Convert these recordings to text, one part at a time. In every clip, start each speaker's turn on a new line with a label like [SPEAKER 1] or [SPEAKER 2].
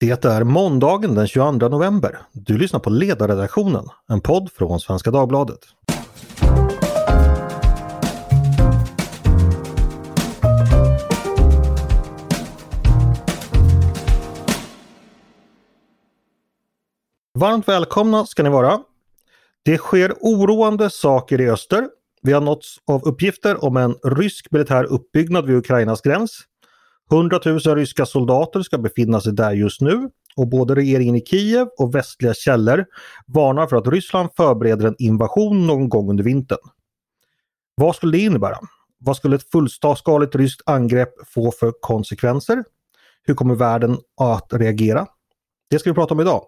[SPEAKER 1] Det är måndagen den 22 november. Du lyssnar på Ledarredaktionen, en podd från Svenska Dagbladet. Varmt välkomna ska ni vara. Det sker oroande saker i öster. Vi har nåtts av uppgifter om en rysk militär uppbyggnad vid Ukrainas gräns. 100 000 ryska soldater ska befinna sig där just nu och både regeringen i Kiev och västliga källor varnar för att Ryssland förbereder en invasion någon gång under vintern. Vad skulle det innebära? Vad skulle ett fullskaligt ryskt angrepp få för konsekvenser? Hur kommer världen att reagera? Det ska vi prata om idag.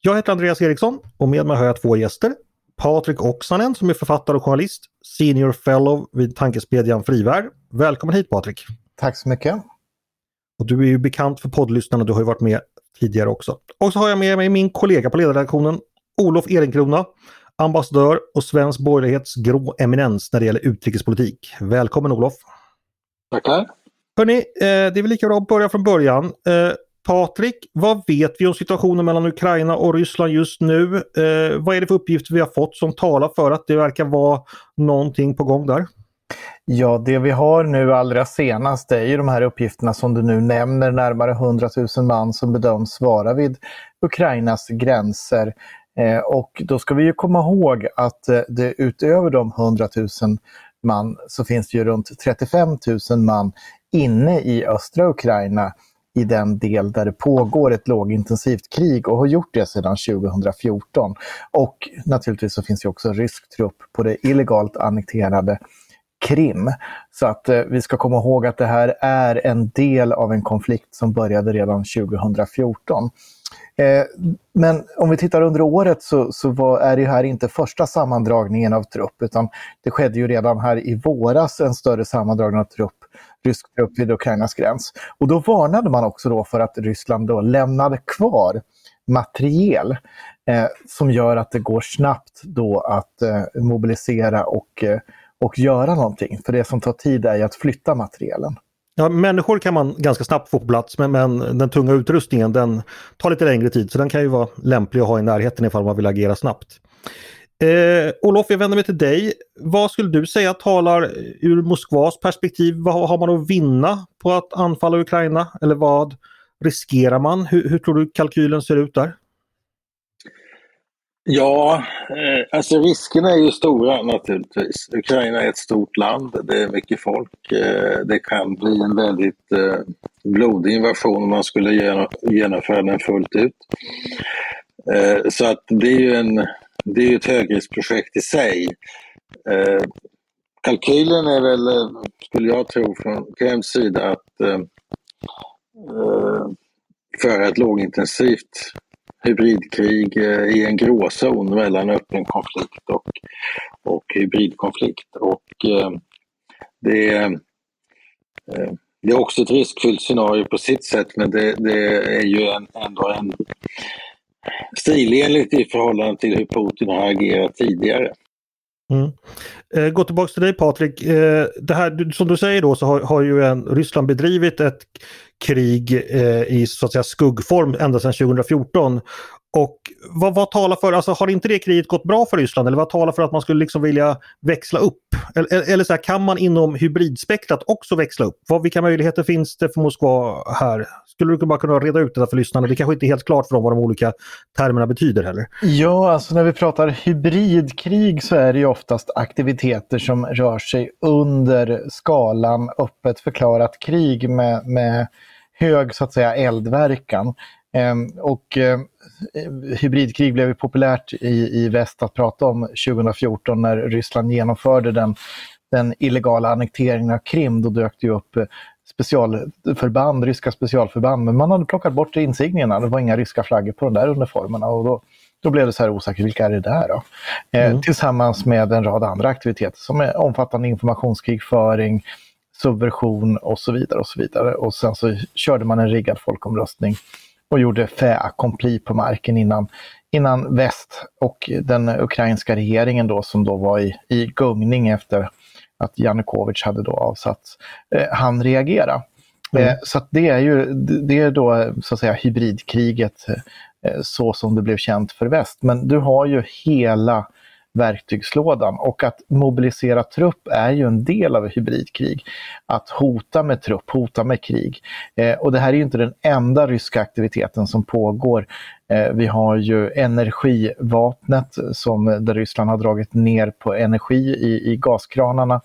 [SPEAKER 1] Jag heter Andreas Eriksson och med mig har jag två gäster. Patrik Oksanen som är författare och journalist, senior fellow vid tankesmedjan Frivärd. Välkommen hit Patrik!
[SPEAKER 2] Tack så mycket!
[SPEAKER 1] Och du är ju bekant för poddlyssnarna, du har ju varit med tidigare också. Och så har jag med mig min kollega på ledarredaktionen, Olof Ehrenkrona, ambassadör och svensk borgerlighets grå eminens när det gäller utrikespolitik. Välkommen Olof!
[SPEAKER 3] Tackar!
[SPEAKER 1] Hörni, eh, det är väl lika bra att börja från början. Eh, Patrik, vad vet vi om situationen mellan Ukraina och Ryssland just nu? Eh, vad är det för uppgifter vi har fått som talar för att det verkar vara någonting på gång där?
[SPEAKER 2] Ja, det vi har nu allra senast är ju de här uppgifterna som du nu nämner, närmare 100 000 man som bedöms vara vid Ukrainas gränser. Eh, och då ska vi ju komma ihåg att eh, det utöver de 100 000 man så finns det ju runt 35 000 man inne i östra Ukraina i den del där det pågår ett lågintensivt krig och har gjort det sedan 2014. Och naturligtvis så finns det också rysk trupp på det illegalt annekterade Krim. Så att eh, vi ska komma ihåg att det här är en del av en konflikt som började redan 2014. Eh, men om vi tittar under året så, så var, är det här inte första sammandragningen av trupp utan det skedde ju redan här i våras en större sammandragning av trupp rysk trupp vid Ukrainas gräns. Och då varnade man också då för att Ryssland då lämnade kvar materiel eh, som gör att det går snabbt då att eh, mobilisera och, eh, och göra någonting. För det som tar tid är ju att flytta materielen.
[SPEAKER 1] Ja, människor kan man ganska snabbt få på plats men, men den tunga utrustningen den tar lite längre tid så den kan ju vara lämplig att ha i närheten ifall man vill agera snabbt. Eh, Olof, jag vänder mig till dig. Vad skulle du säga talar ur Moskvas perspektiv? Vad har man att vinna på att anfalla Ukraina? Eller vad riskerar man? Hur, hur tror du kalkylen ser ut där?
[SPEAKER 3] Ja, eh, alltså riskerna är ju stora naturligtvis. Ukraina är ett stort land, det är mycket folk. Eh, det kan bli en väldigt eh, blodig invasion om man skulle genomföra den fullt ut. Så att det är ju en det är ett högriskprojekt i sig. Kalkylen är väl, skulle jag tro från Kremls sida, att föra ett lågintensivt hybridkrig eh, i en gråzon mellan öppen konflikt och, och hybridkonflikt. Och eh, det, eh, det är också ett riskfyllt scenario på sitt sätt men det, det är ju en, ändå en stilenligt i förhållande till hur Putin har agerat tidigare.
[SPEAKER 1] Mm. Eh, gå tillbaka till dig Patrik. Eh, det här, som du säger då så har, har ju en, Ryssland bedrivit ett krig eh, i så att säga skuggform ända sedan 2014. Och vad, vad talar för, alltså har inte det kriget gått bra för Ryssland eller vad talar för att man skulle liksom vilja växla upp? Eller, eller så här, kan man inom hybridspektrat också växla upp? Vad, vilka möjligheter finns det för Moskva här? Skulle du bara kunna reda ut det för lyssnarna? Det kanske inte är helt klart för dem vad de olika termerna betyder heller.
[SPEAKER 2] Ja, alltså när vi pratar hybridkrig så är det ju oftast aktiviteter som rör sig under skalan öppet förklarat krig med, med hög så att säga eldverkan. Ehm, och eh, hybridkrig blev populärt i, i väst att prata om 2014 när Ryssland genomförde den, den illegala annekteringen av Krim. Då dök det upp eh, specialförband, ryska specialförband, men man hade plockat bort insignierna. Det var inga ryska flaggor på de där uniformerna och då, då blev det så här osäkert, vilka är det där då? Eh, mm. tillsammans med en rad andra aktiviteter som är omfattande informationskrigföring, subversion och så vidare. Och så vidare. Och sen så körde man en riggad folkomröstning och gjorde fait accompli på marken innan, innan väst och den ukrainska regeringen då som då var i, i gungning efter att Janukovic hade då avsatts, eh, han reagera. Mm. Så det är ju det är då så att säga hybridkriget så som det blev känt för väst. Men du har ju hela verktygslådan. Och att mobilisera trupp är ju en del av hybridkrig. Att hota med trupp, hota med krig. Eh, och det här är ju inte den enda ryska aktiviteten som pågår. Eh, vi har ju energivapnet som, eh, där Ryssland har dragit ner på energi i, i gaskranarna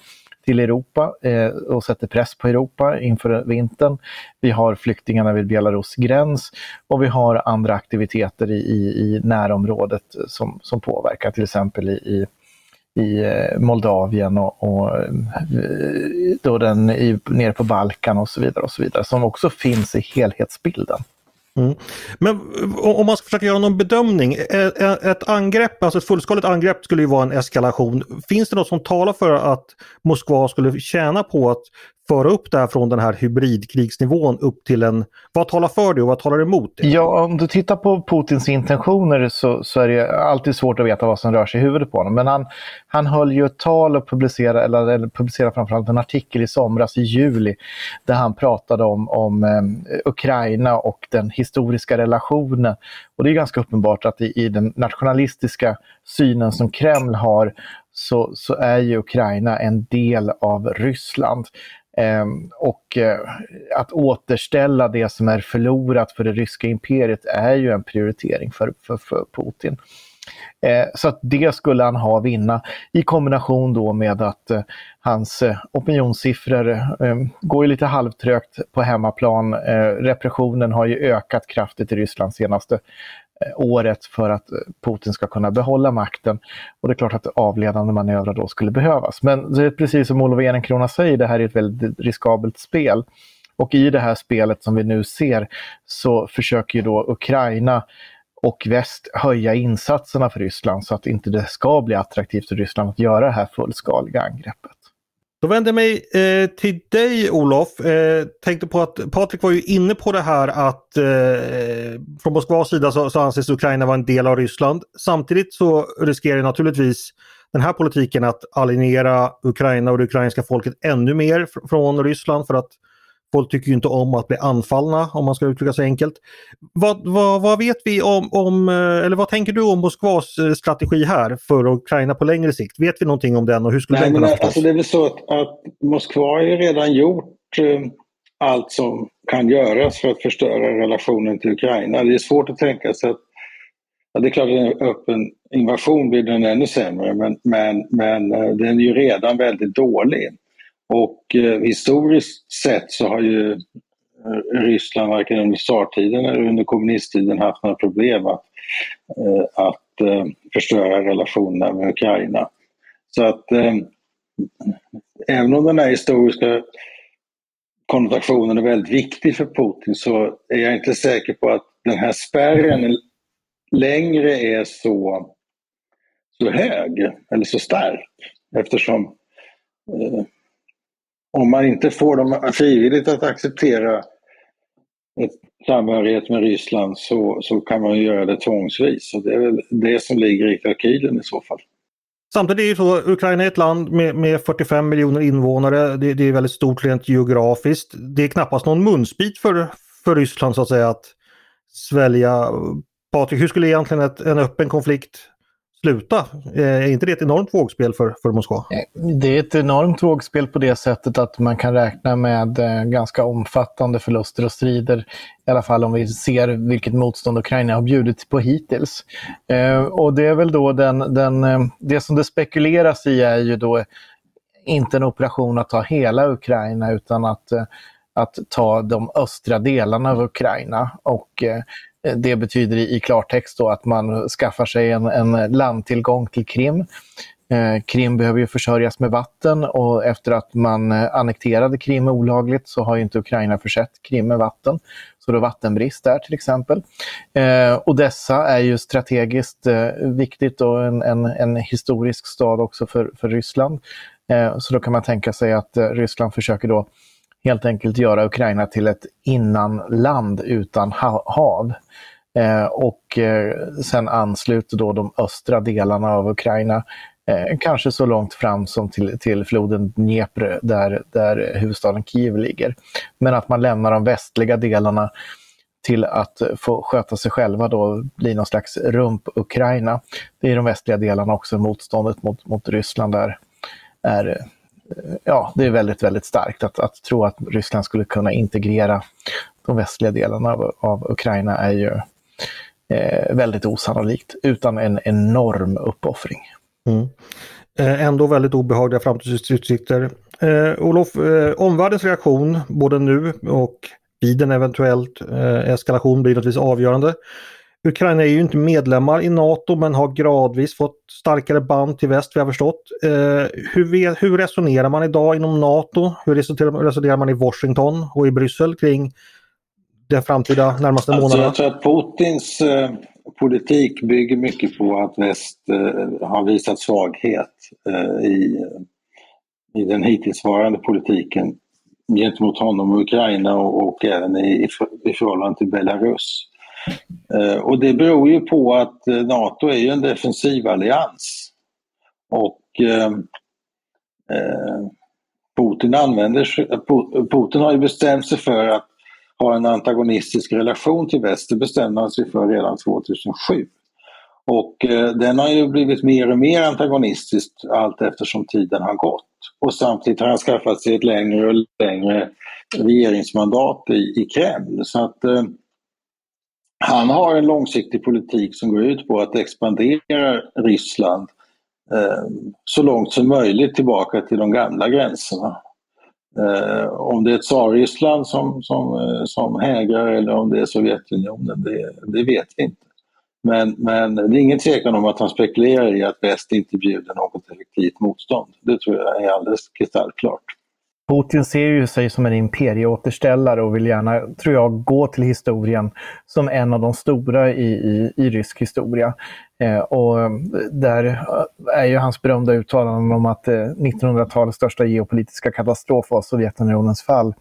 [SPEAKER 2] till Europa eh, och sätter press på Europa inför vintern. Vi har flyktingarna vid Belarus gräns och vi har andra aktiviteter i, i, i närområdet som, som påverkar, till exempel i, i i eh, Moldavien och, och eh, då den i, nere på Balkan och så vidare och så vidare som också finns i helhetsbilden.
[SPEAKER 1] Mm. Men eh, om man ska försöka göra någon bedömning, ett angrepp, alltså ett fullskaligt angrepp skulle ju vara en eskalation. Finns det något som talar för att Moskva skulle tjäna på att föra upp det här från den här hybridkrigsnivån upp till en... Vad talar för det och vad talar emot det?
[SPEAKER 2] Ja, om du tittar på Putins intentioner så, så är det alltid svårt att veta vad som rör sig i huvudet på honom. Men han, han höll ju ett tal och publicerade, eller, eller publicerade framförallt en artikel i somras, i juli, där han pratade om, om eh, Ukraina och den historiska relationen. Och det är ganska uppenbart att i, i den nationalistiska synen som Kreml har så, så är ju Ukraina en del av Ryssland. Ehm, och eh, att återställa det som är förlorat för det ryska imperiet är ju en prioritering för, för, för Putin. Eh, så att det skulle han ha vinna i kombination då med att eh, hans eh, opinionssiffror ehm, går lite halvtrögt på hemmaplan. Eh, repressionen har ju ökat kraftigt i Ryssland senaste Eh, året för att eh, Putin ska kunna behålla makten. Och det är klart att avledande manövrar då skulle behövas. Men det är precis som Olof Ehrenkrona säger, det här är ett väldigt riskabelt spel. Och i det här spelet som vi nu ser så försöker ju då Ukraina och väst höja insatserna för Ryssland så att inte det ska bli attraktivt för Ryssland att göra det här fullskaliga angreppet.
[SPEAKER 1] Då vänder jag mig eh, till dig Olof. Eh, tänkte på att Patrik var ju inne på det här att eh, från Moskvas sida så, så anses Ukraina vara en del av Ryssland. Samtidigt så riskerar naturligtvis den här politiken att alienera Ukraina och det ukrainska folket ännu mer från Ryssland för att Folk tycker inte om att bli anfallna om man ska uttrycka sig enkelt. Vad, vad, vad vet vi om, om, eh, eller vad tänker du om Moskvas eh, strategi här för Ukraina på längre sikt? Vet vi någonting om den och hur skulle
[SPEAKER 3] Nej,
[SPEAKER 1] den kunna
[SPEAKER 3] men, alltså Det är väl så att, att Moskva har ju redan gjort eh, allt som kan göras för att förstöra relationen till Ukraina. Det är svårt att tänka sig att Ja, det är klart att en öppen invasion blir den ännu sämre men, men, men eh, den är ju redan väldigt dålig. Och eh, historiskt sett så har ju eh, Ryssland varken under tsartiden eller under kommunisttiden haft några problem att, eh, att eh, förstöra relationerna med Ukraina. Så att eh, även om den här historiska konnotationen är väldigt viktig för Putin så är jag inte säker på att den här spärren längre är så, så hög eller så stark eftersom eh, om man inte får dem frivilligt att acceptera ett samhörighet med Ryssland så, så kan man göra det tvångsvis. Och det är väl det som ligger i kalkylen i så fall.
[SPEAKER 1] Samtidigt är ju så Ukraina är ett land med, med 45 miljoner invånare. Det, det, är väldigt stort rent geografiskt. Det är knappast någon munsbit för, för Ryssland så att säga att svälja. Patrik, hur skulle egentligen ett, en öppen konflikt sluta? Eh, är inte det ett enormt vågspel för, för Moskva?
[SPEAKER 2] Eh, det är ett enormt vågspel på det sättet att man kan räkna med eh, ganska omfattande förluster och strider. I alla fall om vi ser vilket motstånd Ukraina har bjudit på hittills. Och det är väl då den, den, det som det spekuleras i är ju då inte en operation att ta hela Ukraina utan att, att ta de östra delarna av Ukraina. Och Eh, det betyder i klartext då att man skaffar sig en, en landtillgång till Krim. Eh, Krim behöver ju försörjas med vatten och efter att man eh, annekterade Krim olagligt så har inte Ukraina försett Krim med vatten. Så det är vattenbrist där till exempel. Eh, Odessa är ju strategiskt eh, viktigt och en, en, en, historisk stad också för, för Ryssland. Eh, så då kan man tänka sig att eh, Ryssland försöker då helt enkelt göra Ukraina till ett innanland utan hav. Eh, och eh, sen ansluter då de östra delarna av Ukraina Eh, kanske så långt fram som till, till floden Dnepr där, där huvudstaden Kiev ligger. Men att man lämnar de västliga delarna till att få sköta sig själva då, bli någon slags rump-Ukraina. Det är de västliga delarna också, motståndet mot, mot Ryssland där är, ja, det är väldigt, väldigt starkt. Att, att tro att Ryssland skulle kunna integrera de västliga delarna av, av Ukraina är ju eh, väldigt osannolikt, utan en enorm uppoffring.
[SPEAKER 1] Mm. Eh, ändå väldigt obehagliga framtidsutsikter. Eh, Olof, eh, omvärldens reaktion både nu och vid en eventuell eh, eskalation blir naturligtvis avgörande. Ukraina är ju inte medlemmar i NATO men har gradvis fått starkare band till väst, vi har förstått. Eh, hur, hur, resonerar man idag inom NATO? Hur resonerar, man i Washington och i Bryssel kring den framtida närmaste alltså, månaderna?
[SPEAKER 3] Jag tror att Putins eh, politik bygger mycket på att väst eh, har visat svaghet eh, i, i den hittillsvarande politiken gentemot honom och Ukraina och, och även i, i förhållande till Belarus. Eh, och det beror ju på att eh, NATO är ju en defensiv allians. Och eh, eh Putin, använder, Putin har ju bestämt sig för att ha en antagonistisk relation till väst. Det bestämde han sig för redan 2007. Och eh, den har ju blivit mer och mer antagonistisk allt eftersom tiden har gått. Och samtidigt har han skaffat sig ett längre och längre regeringsmandat i, i Kreml. Så att eh, han har en långsiktig politik som går ut på att expandera Ryssland eh, så långt som möjligt tillbaka till de gamla gränserna. Eh, om det är tsarryssland som, som, eh, som hägrar eller om det är Sovjetunionen, det, det vet vi inte. Men, men det är ingen tvekan om att han spekulerar i att väst inte bjuder något effektivt motstånd. Det tror jag är alldeles kristallklart.
[SPEAKER 2] Putin ser ju sig som en imperieåterställare och vill gärna, tror jag, gå till historien som en av de stora i, i, i rysk historia. Eh, och där är ju hans berömda uttalanden om att eh, 1900-talets största geopolitiska katastrof var Sovjetunionens fall.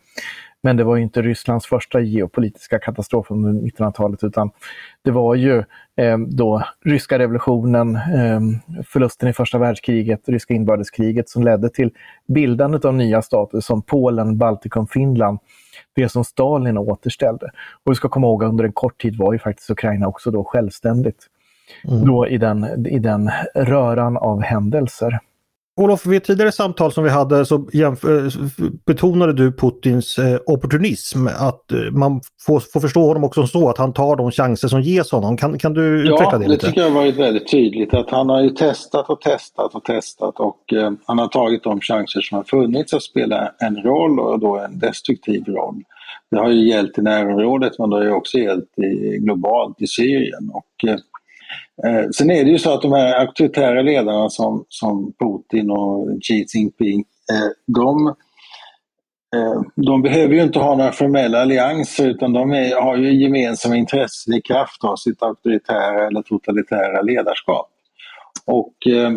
[SPEAKER 2] Men det var ju inte Rysslands första geopolitiska katastrof under 1900-talet utan det var ju eh, då ryska revolutionen, eh, förlusten i första världskriget, ryska inbördeskriget som ledde till bildandet av nya stater som Polen, Baltikum, Finland. Det som Stalin återställde. Och vi ska komma ihåg att under en kort tid var ju faktiskt Ukraina också då självständigt. Mm. Då i den, i den röran av händelser.
[SPEAKER 1] Olof, vid ett tidigare samtal som vi hade så eh, betonade du Putins eh, opportunism. Att eh, man får, får, förstå honom också så att han tar de chanser som ges honom. Kan, kan du utveckla det lite?
[SPEAKER 3] Ja, det tycker jag har varit väldigt tydligt. Att han har ju testat och testat och testat och eh, han har tagit de chanser som har funnits att spela en roll och då en destruktiv roll. Det har ju gällt i närområdet men det har ju också gällt i, globalt i Syrien. Och, eh, Eh, sen är det ju så att de här auktoritära ledarna som, som Putin och Xi Jinping, eh, de, eh, de behöver ju inte ha några formella allianser utan de är, har ju gemensamma intressen i kraft av sitt auktoritära eller totalitära ledarskap. Och eh,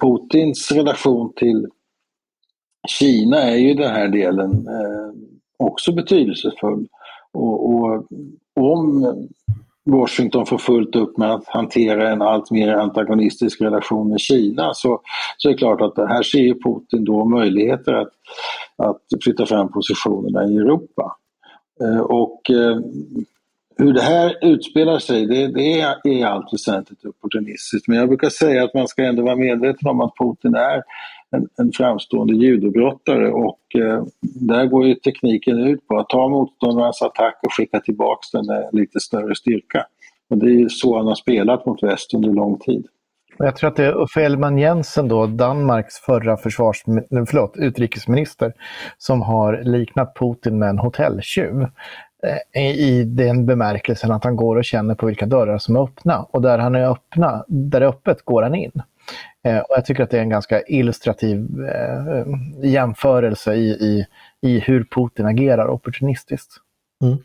[SPEAKER 3] Putins relation till Kina är ju i den här delen eh, också betydelsefull. Och, och om Washington får fullt upp med att hantera en allt mer antagonistisk relation med Kina så, så är det klart att här ser Putin då möjligheter att, att flytta fram positionerna i Europa. Eh, och eh, hur det här utspelar sig, det, det är i allt väsentligt opportunistiskt. Men jag brukar säga att man ska ändå vara medveten om att Putin är en, en framstående judobrottare och eh, där går ju tekniken ut på att ta motståndarens attack och skicka tillbaks den med lite större styrka. Och det är ju så han har spelat mot väst under lång tid.
[SPEAKER 2] Jag tror att det är Uffe Elman-Jensen då, Danmarks förra försvars, förlåt, utrikesminister, som har liknat Putin med en hotelltjuv. Eh, I den bemärkelsen att han går och känner på vilka dörrar som är öppna. Och där han är öppna, där det är öppet går han in. Eh, och jag tycker att det är en ganska illustrativ eh, jämförelse i, i, i hur Putin agerar opportunistiskt.
[SPEAKER 1] Mm.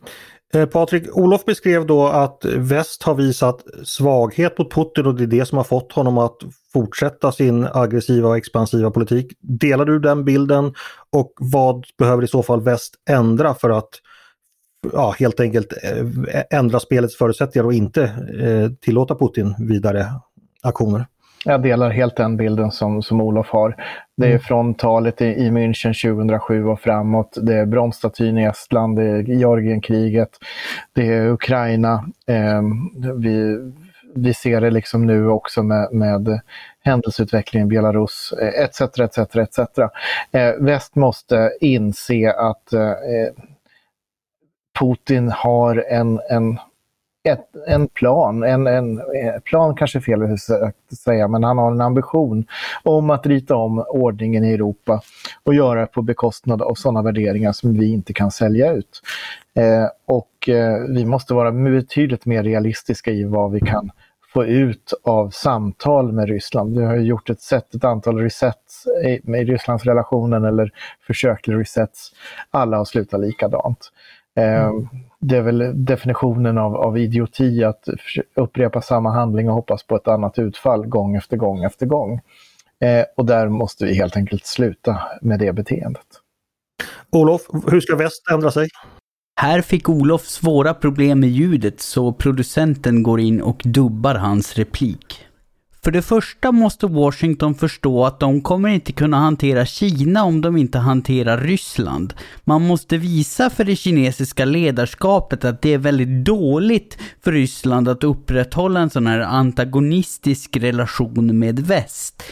[SPEAKER 1] Eh, Patrik, Olof beskrev då att väst har visat svaghet mot Putin och det är det som har fått honom att fortsätta sin aggressiva och expansiva politik. Delar du den bilden och vad behöver i så fall väst ändra för att ja, helt enkelt ändra spelets förutsättningar och inte eh, tillåta Putin vidare aktioner?
[SPEAKER 2] jag delar helt den bilden som, som Olof har. Det är mm. från talet i, i München 2007 och framåt. Det är bromsstatyn i Estland, det är Georgienkriget, det är Ukraina. Eh, vi, vi ser det liksom nu också med, med händelseutvecklingen i Belarus etc. etc, etc. Eh, väst måste inse att eh, Putin har en, en ett, en plan, en, en, eh, plan kanske är fel att säga, men han har en ambition om att rita om ordningen i Europa och göra det på bekostnad av sådana värderingar som vi inte kan sälja ut. Eh, och eh, vi måste vara betydligt mer realistiska i vad vi kan få ut av samtal med Ryssland. Vi har gjort ett, sätt, ett antal resets eh, i, i Rysslands relationen eller försök till resets. Alla har slutat likadant. Eh, mm det är väl definitionen av, av idioti att upprepa samma handling och hoppas på ett annat utfall gång efter gång efter gång. Eh, och där måste vi helt enkelt sluta med det beteendet.
[SPEAKER 1] Olof, hur ska väst ändra sig?
[SPEAKER 4] Här fick Olof svåra problem med ljudet så producenten går in och dubbar hans replik. För det första måste Washington förstå att de kommer inte kunna hantera Kina om de inte hanterar Ryssland. Man måste visa för det kinesiska ledarskapet att det är väldigt dåligt för Ryssland att upprätthålla en sån här antagonistisk relation med väst.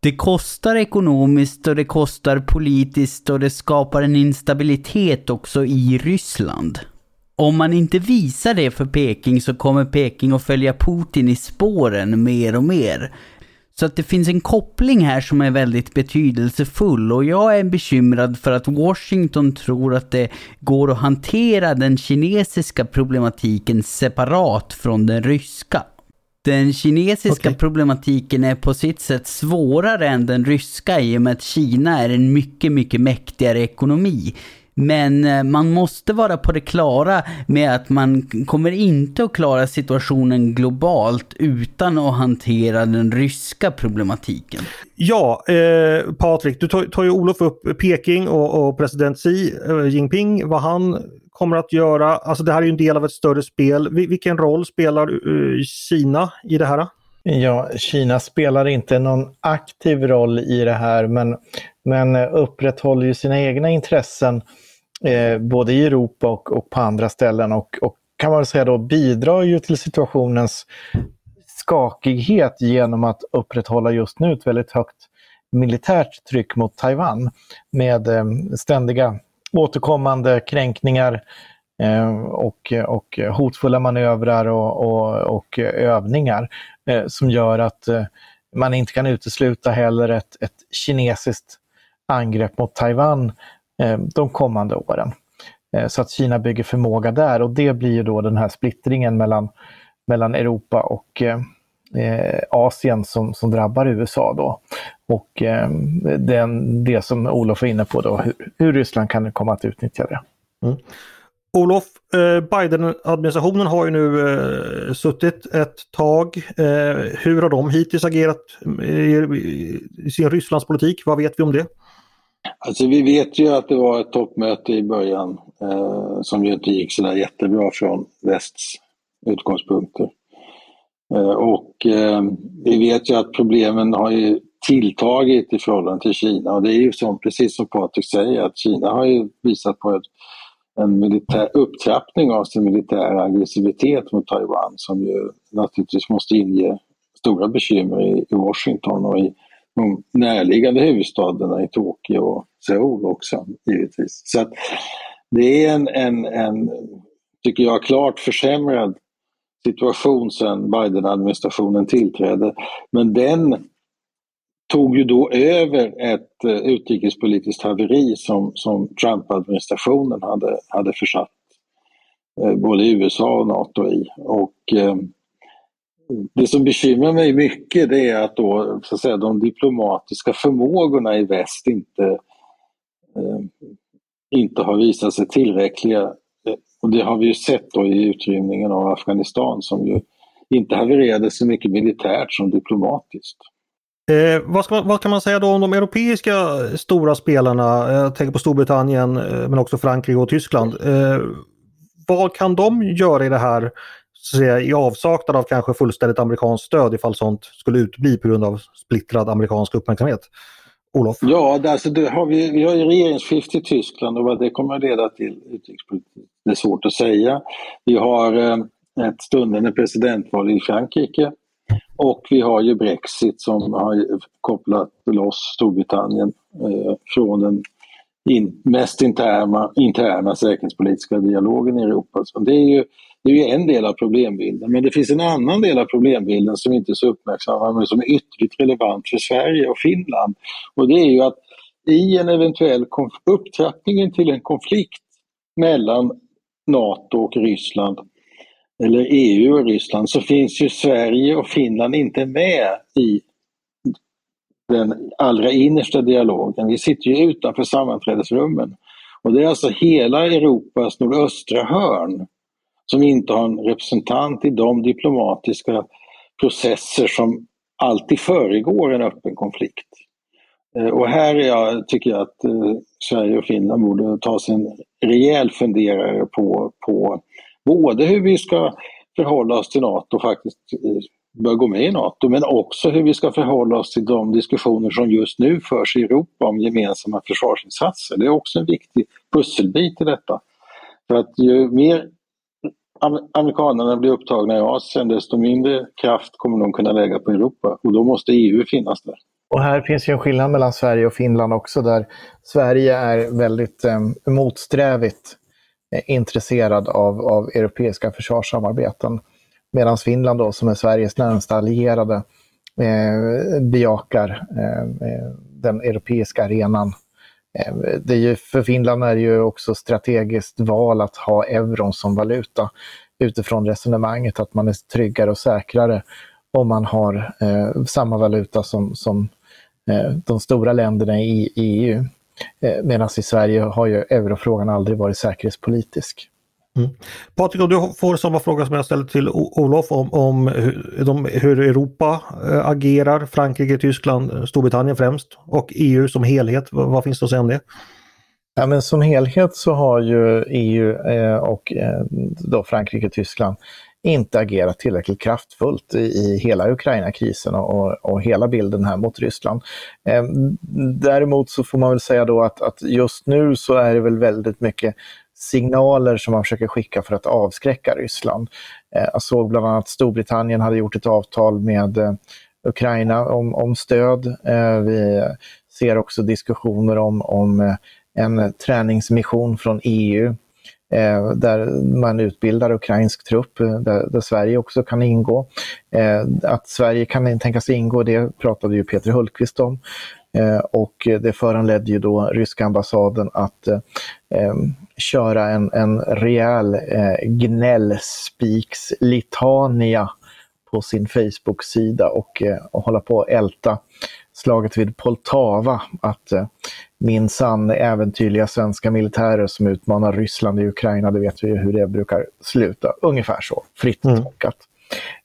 [SPEAKER 4] Det kostar ekonomiskt och det kostar politiskt och det skapar en instabilitet också i Ryssland. Om man inte visar det för Peking så kommer Peking att följa Putin i spåren mer och mer. Så att det finns en koppling här som är väldigt betydelsefull och jag är bekymrad för att Washington tror att det går att hantera den kinesiska problematiken separat från den ryska. Den kinesiska okay. problematiken är på sitt sätt svårare än den ryska i och med att Kina är en mycket, mycket mäktigare ekonomi. Men eh, man måste vara på det klara med att man kommer inte att klara situationen globalt utan att hantera den ryska problematiken.
[SPEAKER 1] Ja, eh, Patrik, du tar, tar ju Olof upp Peking och, och president Xi eh, Jinping, vad han kommer att göra. Alltså det här är ju en del av ett större spel. Vilken roll spelar uh, Kina i det här?
[SPEAKER 2] Ja, Kina spelar inte någon aktiv roll i det här men, men upprätthåller ju sina egna intressen eh, både i Europa och, och på andra ställen. Och, och kan man säga då bidrar ju till situationens skakighet genom att upprätthålla just nu ett väldigt högt militärt tryck mot Taiwan med eh, ständiga återkommande kränkningar eh, och, och hotfulla manövrar och, och, och övningar eh, som gör att eh, man inte kan utesluta heller ett, ett kinesiskt angrepp mot Taiwan Eh, de kommande åren. Eh, så att Kina bygger förmåga där och det blir ju då den här splittringen mellan, mellan Europa och eh, eh Asien som, som drabbar USA då. Och eh, den, det som Olof var inne på då, hur, hur Ryssland kan komma att utnyttja det. Mm.
[SPEAKER 1] Olof, eh, Biden-administrationen har ju nu eh, suttit ett tag. Eh, hur har de hittills agerat i, i sin Rysslandspolitik? Vad vet vi om det?
[SPEAKER 3] Alltså vi vet ju att det var ett toppmöte i början eh, som ju inte gick sådär jättebra från västs utgångspunkter. Eh, och eh, vi vet ju att problemen har ju tilltagit i förhållande till Kina och det är ju som, precis som Patrik säger att Kina har ju visat på ett, en militär upptrappning av sin militära aggressivitet mot Taiwan som ju naturligtvis måste inge stora bekymmer i, i Washington och i de närliggande huvudstäderna i Tokyo och Seoul också givetvis. Så det är en, en, en, tycker jag, klart försämrad situation sedan Biden-administrationen tillträdde. Men den tog ju då över ett eh, utrikespolitiskt haveri som, som Trump-administrationen hade, hade försatt eh, både USA och NATO i. Och, eh, det som bekymrar mig mycket det är att, då, så att säga, de diplomatiska förmågorna i väst inte, eh, inte har visat sig tillräckliga. Och det har vi ju sett då i utrymningen av Afghanistan som ju inte havererade så mycket militärt som diplomatiskt.
[SPEAKER 1] Eh, vad, ska, vad, kan man säga då om de europeiska stora spelarna? Jag tänker på Storbritannien eh, men också Frankrike och Tyskland. Eh, vad kan de göra i det här säga, i avsaknad av kanske fullständigt amerikanskt stöd ifall sånt skulle utbli på grund av splittrad amerikansk uppmärksamhet? Olof?
[SPEAKER 3] Ja, alltså det har vi, vi har ju regeringsskifte i Tyskland och vad det kommer att leda till utrikespolitiskt, det är svårt att säga. Vi har eh, ett stundande presidentval i Frankrike och vi har ju Brexit som har kopplat loss Storbritannien eh, från den in, mest interna, interna säkerhetspolitiska dialogen i Europa. Så det är ju det är ju en del av problembilden. Men det finns en annan del av problembilden som inte är så uppmärksammad men som är ytterligt relevant för Sverige och Finland. Och det är ju att i en eventuell upptrappning till en konflikt mellan NATO och Ryssland eller EU och Ryssland så finns ju Sverige och Finland inte med i den allra innersta dialogen. Vi sitter ju utanför sammanträdesrummen. Och det är alltså hela Europas nordöstra hörn som inte har en representant i de diplomatiska processer som alltid föregår en öppen konflikt. Eh, och här jag, tycker jag att eh, Sverige och Finland borde ta sig en rejäl funderare på, på både hur vi ska förhålla oss till NATO, faktiskt eh, bör gå med i NATO, men också hur vi ska förhålla oss till de diskussioner som just nu förs i Europa om gemensamma försvarsinsatser. Det är också en viktig pusselbit i detta. För att ju mer amerikanerna blir upptagna i Asien, desto mindre kraft kommer de kunna lägga på Europa och då måste EU finnas där.
[SPEAKER 2] Och här finns ju en skillnad mellan Sverige och Finland också, där Sverige är väldigt eh, motsträvigt eh, intresserad av, av europeiska försvarssamarbeten. Medan Finland då, som är Sveriges närmsta allierade, eh, bejakar ehm, eh, den europeiska arenan Eh, Ehm, det är ju, för Finland är det ju också strategiskt val att ha euron som valuta utifrån resonemanget att man är tryggare och säkrare om man har eh, samma valuta som, som eh, de stora länderna i EU. Eh, Medan i Sverige har ju eurofrågan aldrig varit säkerhetspolitisk.
[SPEAKER 1] Mm. Patrik, du får samma fråga som jag ställde till Olof om, om hur, de, hur Europa eh, agerar, Frankrike, Tyskland, eh, Storbritannien främst och EU som helhet. Vad, vad, finns det att säga om det?
[SPEAKER 2] Ja, men som helhet så har ju EU eh, och eh, då Frankrike och Tyskland inte agerat tillräckligt kraftfullt i, i hela Ukraina-krisen och, och, hela bilden här mot Ryssland. Eh, däremot så får man väl säga då att, att just nu så är det väl väldigt mycket signaler som man försöker skicka för att avskräcka Ryssland. Eh, jag såg bland annat att Storbritannien hade gjort ett avtal med eh, Ukraina om, om stöd. Eh, vi ser också diskussioner om, om en träningsmission från EU där man utbildar ukrainsk trupp, där, där, Sverige också kan ingå. Att Sverige kan tänkas ingå, det pratade ju Peter Hultqvist om. Och det föranledde ju då ryska ambassaden att köra en, en rejäl eh, gnällspiks-litania på sin Facebook-sida och, eh, och hålla på att älta slaget vid Poltava. Att eh, minsann äventyrliga svenska militärer som utmanar Ryssland i Ukraina, det vet vi ju hur det brukar sluta. Ungefär så, fritt mm. tolkat.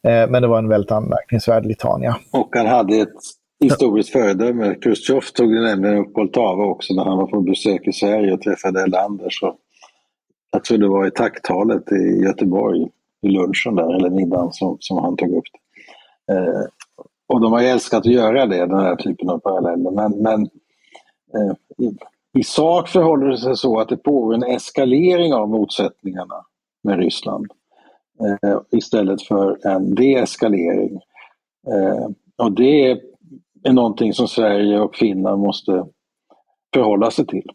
[SPEAKER 2] Eh, men det var en väldigt anmärkningsvärd litania.
[SPEAKER 3] Och han hade ett historiskt föredöme. Khrushchev tog ju nämligen upp Poltava också när han var på besök i Sverige och träffade Erlander. Så jag tror det var i tacktalet i Göteborg, i lunchen där, eller middagen, som, som han tog upp det. Eh, och de har älskat att göra det, den här typen av paralleller. Men, men eh, i, i sak förhåller det sig så att det pågår en eskalering av motsättningarna med Ryssland eh, istället för en deeskalering. Eh, och det är är någonting som Sverige och Finland måste förhålla sig till.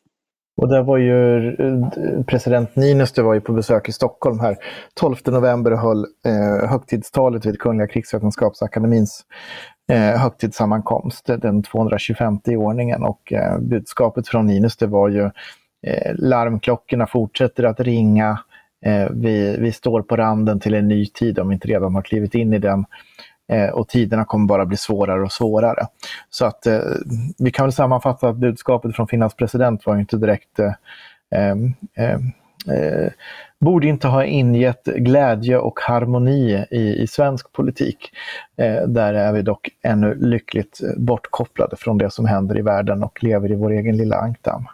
[SPEAKER 2] Och där var ju eh, president Niinistö var ju på besök i Stockholm här 12 november och höll eh, högtidstalet vid Kungliga krigsvetenskapsakademins eh, högtidssammankomst, den 225 i ordningen. Och eh, budskapet från Niinistö var ju eh, larmklockorna fortsätter att ringa. Eh, vi, vi står på randen till en ny tid om vi inte redan har klivit in i den. Eh, och tiderna kommer bara bli svårare och svårare. Så att eh, vi kan väl sammanfatta att budskapet från Finlands president var inte direkt eh, eh, eh, eh, borde inte ha ingett glädje och harmoni i, i svensk politik. Eh, där är vi dock ännu lyckligt bortkopplade från det som händer i världen och lever i vår egen lilla ankdamm.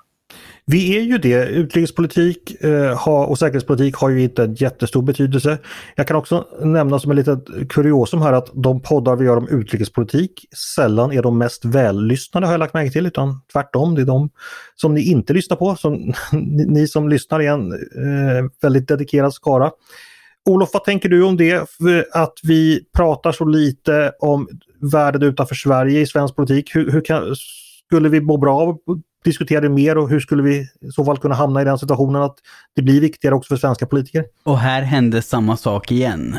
[SPEAKER 1] Vi är ju det. Utrikespolitik eh, och säkerhetspolitik har ju inte en jättestor betydelse. Jag kan också nämna som ett litet kuriosum här att de poddar vi gör om utrikespolitik sällan är de mest vällyssnade har jag lagt märke till, utan tvärtom. Det är de som ni inte lyssnar på. Som, ni som lyssnar är en eh, väldigt dedikerad skara. Olof, vad tänker du om det? Att vi pratar så lite om världen utanför Sverige i svensk politik. Hur, hur kan, skulle vi må bra av att diskutera det mer och hur skulle vi i så fall kunna hamna i den situationen att det blir viktigare också för svenska politiker?
[SPEAKER 4] Och här hände samma sak igen.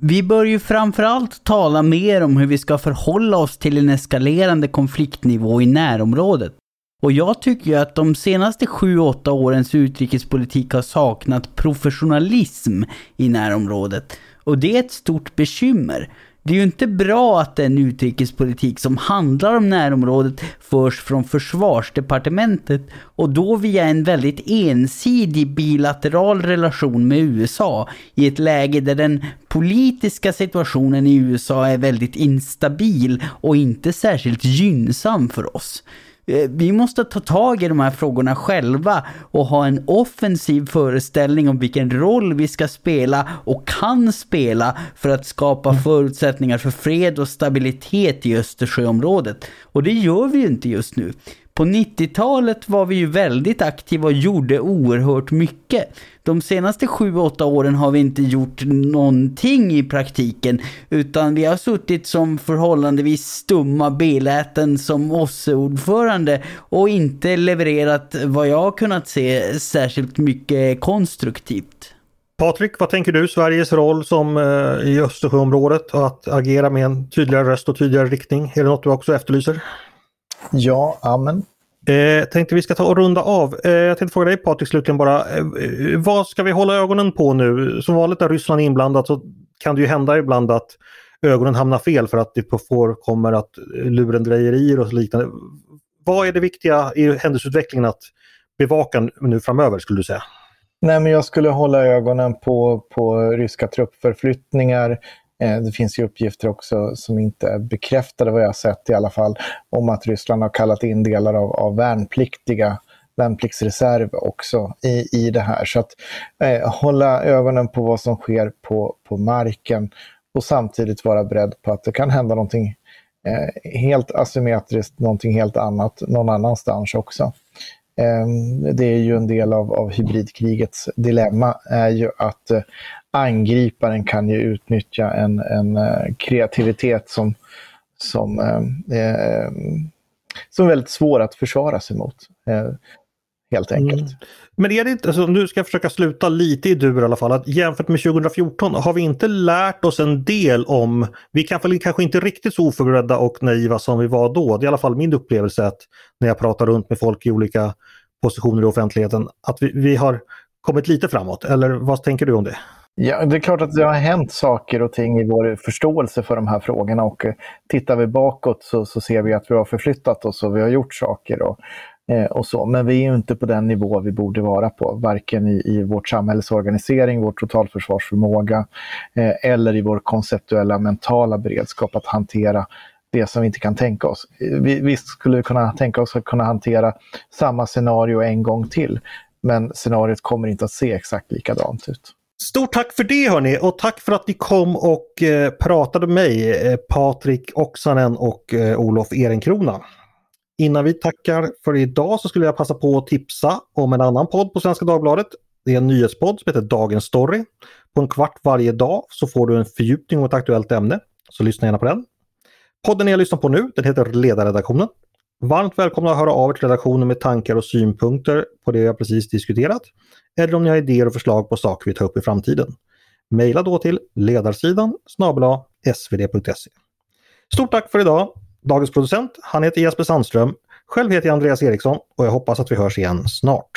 [SPEAKER 4] Vi bör ju framförallt tala mer om hur vi ska förhålla oss till en eskalerande konfliktnivå i närområdet. Och jag tycker ju att de senaste 7-8 årens utrikespolitik har saknat professionalism i närområdet. Och det är ett stort bekymmer. Det är ju inte bra att den utrikespolitik som handlar om närområdet förs från försvarsdepartementet och då via en väldigt ensidig bilateral relation med USA i ett läge där den politiska situationen i USA är väldigt instabil och inte särskilt gynnsam för oss. Eh, vi måste ta tag i de här frågorna själva och ha en offensiv föreställning om vilken roll vi ska spela och kan spela för att skapa mm. förutsättningar för fred och stabilitet i Östersjöområdet. Och det gör vi ju inte just nu. På 90-talet var vi ju väldigt aktiva och gjorde oerhört mycket. De senaste 7-8 åren har vi inte gjort någonting i praktiken utan vi har suttit som förhållandevis stumma beläten som OSSE-ordförande och inte levererat vad jag har kunnat se särskilt mycket konstruktivt.
[SPEAKER 1] Patrik, vad tänker du Sveriges roll som eh, i Östersjöområdet och att agera med en tydligare röst och tydligare riktning? Är det något du också efterlyser?
[SPEAKER 2] Ja, amen.
[SPEAKER 1] Eh, tänkte vi ska ta och runda av. Eh, jag tänkte fråga dig Patrik slutligen bara. Eh, vad ska vi hålla ögonen på nu? Som vanligt när Ryssland är inblandat så kan det ju hända ibland att ögonen hamnar fel för att det på får kommer att lurendrejerier och liknande. Vad är det viktiga i händelseutvecklingen att bevaka nu framöver skulle du säga?
[SPEAKER 2] Nej, men jag skulle hålla ögonen på, på ryska truppförflyttningar, Eh, Eh, det finns ju uppgifter också som inte är bekräftade vad jag sett i alla fall om att Ryssland har kallat in delar av, av värnpliktiga värnpliktsreserv också i, i det här. Så att eh, hålla ögonen på vad som sker på, på marken och samtidigt vara beredd på att det kan hända någonting eh, helt asymmetriskt, någonting helt annat någon annanstans också. Eh, det är ju en del av, av hybridkrigets dilemma, är ju att eh, angriparen kan ju utnyttja en, en uh, kreativitet som, som, uh, eh, som är väldigt svår att försvara sig mot. Uh, helt enkelt. Mm.
[SPEAKER 1] Men är det inte, alltså, nu ska jag försöka sluta lite i dur i alla fall, att jämfört med 2014 har vi inte lärt oss en del om, vi kan kanske inte riktigt så oförberedda och naiva som vi var då. Det är i alla fall min upplevelse att när jag pratar runt med folk i olika positioner i offentligheten, att vi, vi har kommit lite framåt. Eller vad tänker du om det?
[SPEAKER 2] Ja, det är klart att det har hänt saker och ting i vår förståelse för de här frågorna och eh, tittar vi bakåt så, så ser vi att vi har förflyttat oss och vi har gjort saker och, eh, och så. Men vi är inte på den nivå vi borde vara på, varken i, i vårt samhälles organisering, vår totalförsvarsförmåga eh, eller i vår konceptuella mentala beredskap att hantera det som vi inte kan tänka oss. Vi, visst skulle vi kunna tänka oss att kunna hantera samma scenario en gång till, men scenariot kommer inte att se exakt likadant ut.
[SPEAKER 1] Stort tack för det hörni och tack för att ni kom och eh, pratade med mig, eh, Patrik Oksanen och eh, Olof Ehrenkrona. Innan vi tackar för idag så skulle jag passa på att tipsa om en annan podd på Svenska Dagbladet. Det är en nyhetspodd som heter Dagens Story. På en kvart varje dag så får du en fördjupning om ett aktuellt ämne. Så lyssna gärna på den. Podden jag lyssnar på nu, den heter Ledarredaktionen. Varmt välkomna att höra av er till redaktionen med tankar och synpunkter på det jag precis diskuterat eller om ni har idéer och förslag på saker vi tar upp i framtiden. Mejla då till ledarsidan snabel svd.se. Stort tack för idag! Dagens producent, han heter Jesper Sandström. Själv heter jag Andreas Eriksson och jag hoppas att vi hörs igen snart.